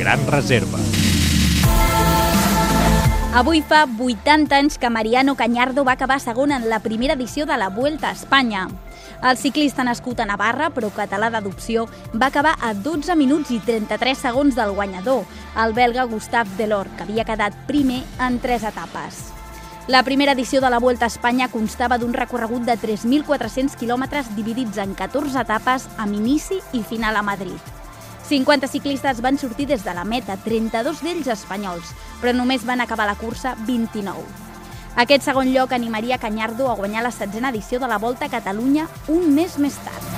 gran reserva. Avui fa 80 anys que Mariano Cañardo va acabar segon en la primera edició de la Vuelta a Espanya. El ciclista nascut a Navarra, però català d'adopció, va acabar a 12 minuts i 33 segons del guanyador, el belga Gustave Delors, que havia quedat primer en tres etapes. La primera edició de la Vuelta a Espanya constava d'un recorregut de 3.400 quilòmetres dividits en 14 etapes amb inici i final a Madrid. 50 ciclistes van sortir des de la meta, 32 d'ells espanyols, però només van acabar la cursa 29. Aquest segon lloc animaria Cañardo a guanyar la setzena edició de la Volta a Catalunya un mes més tard.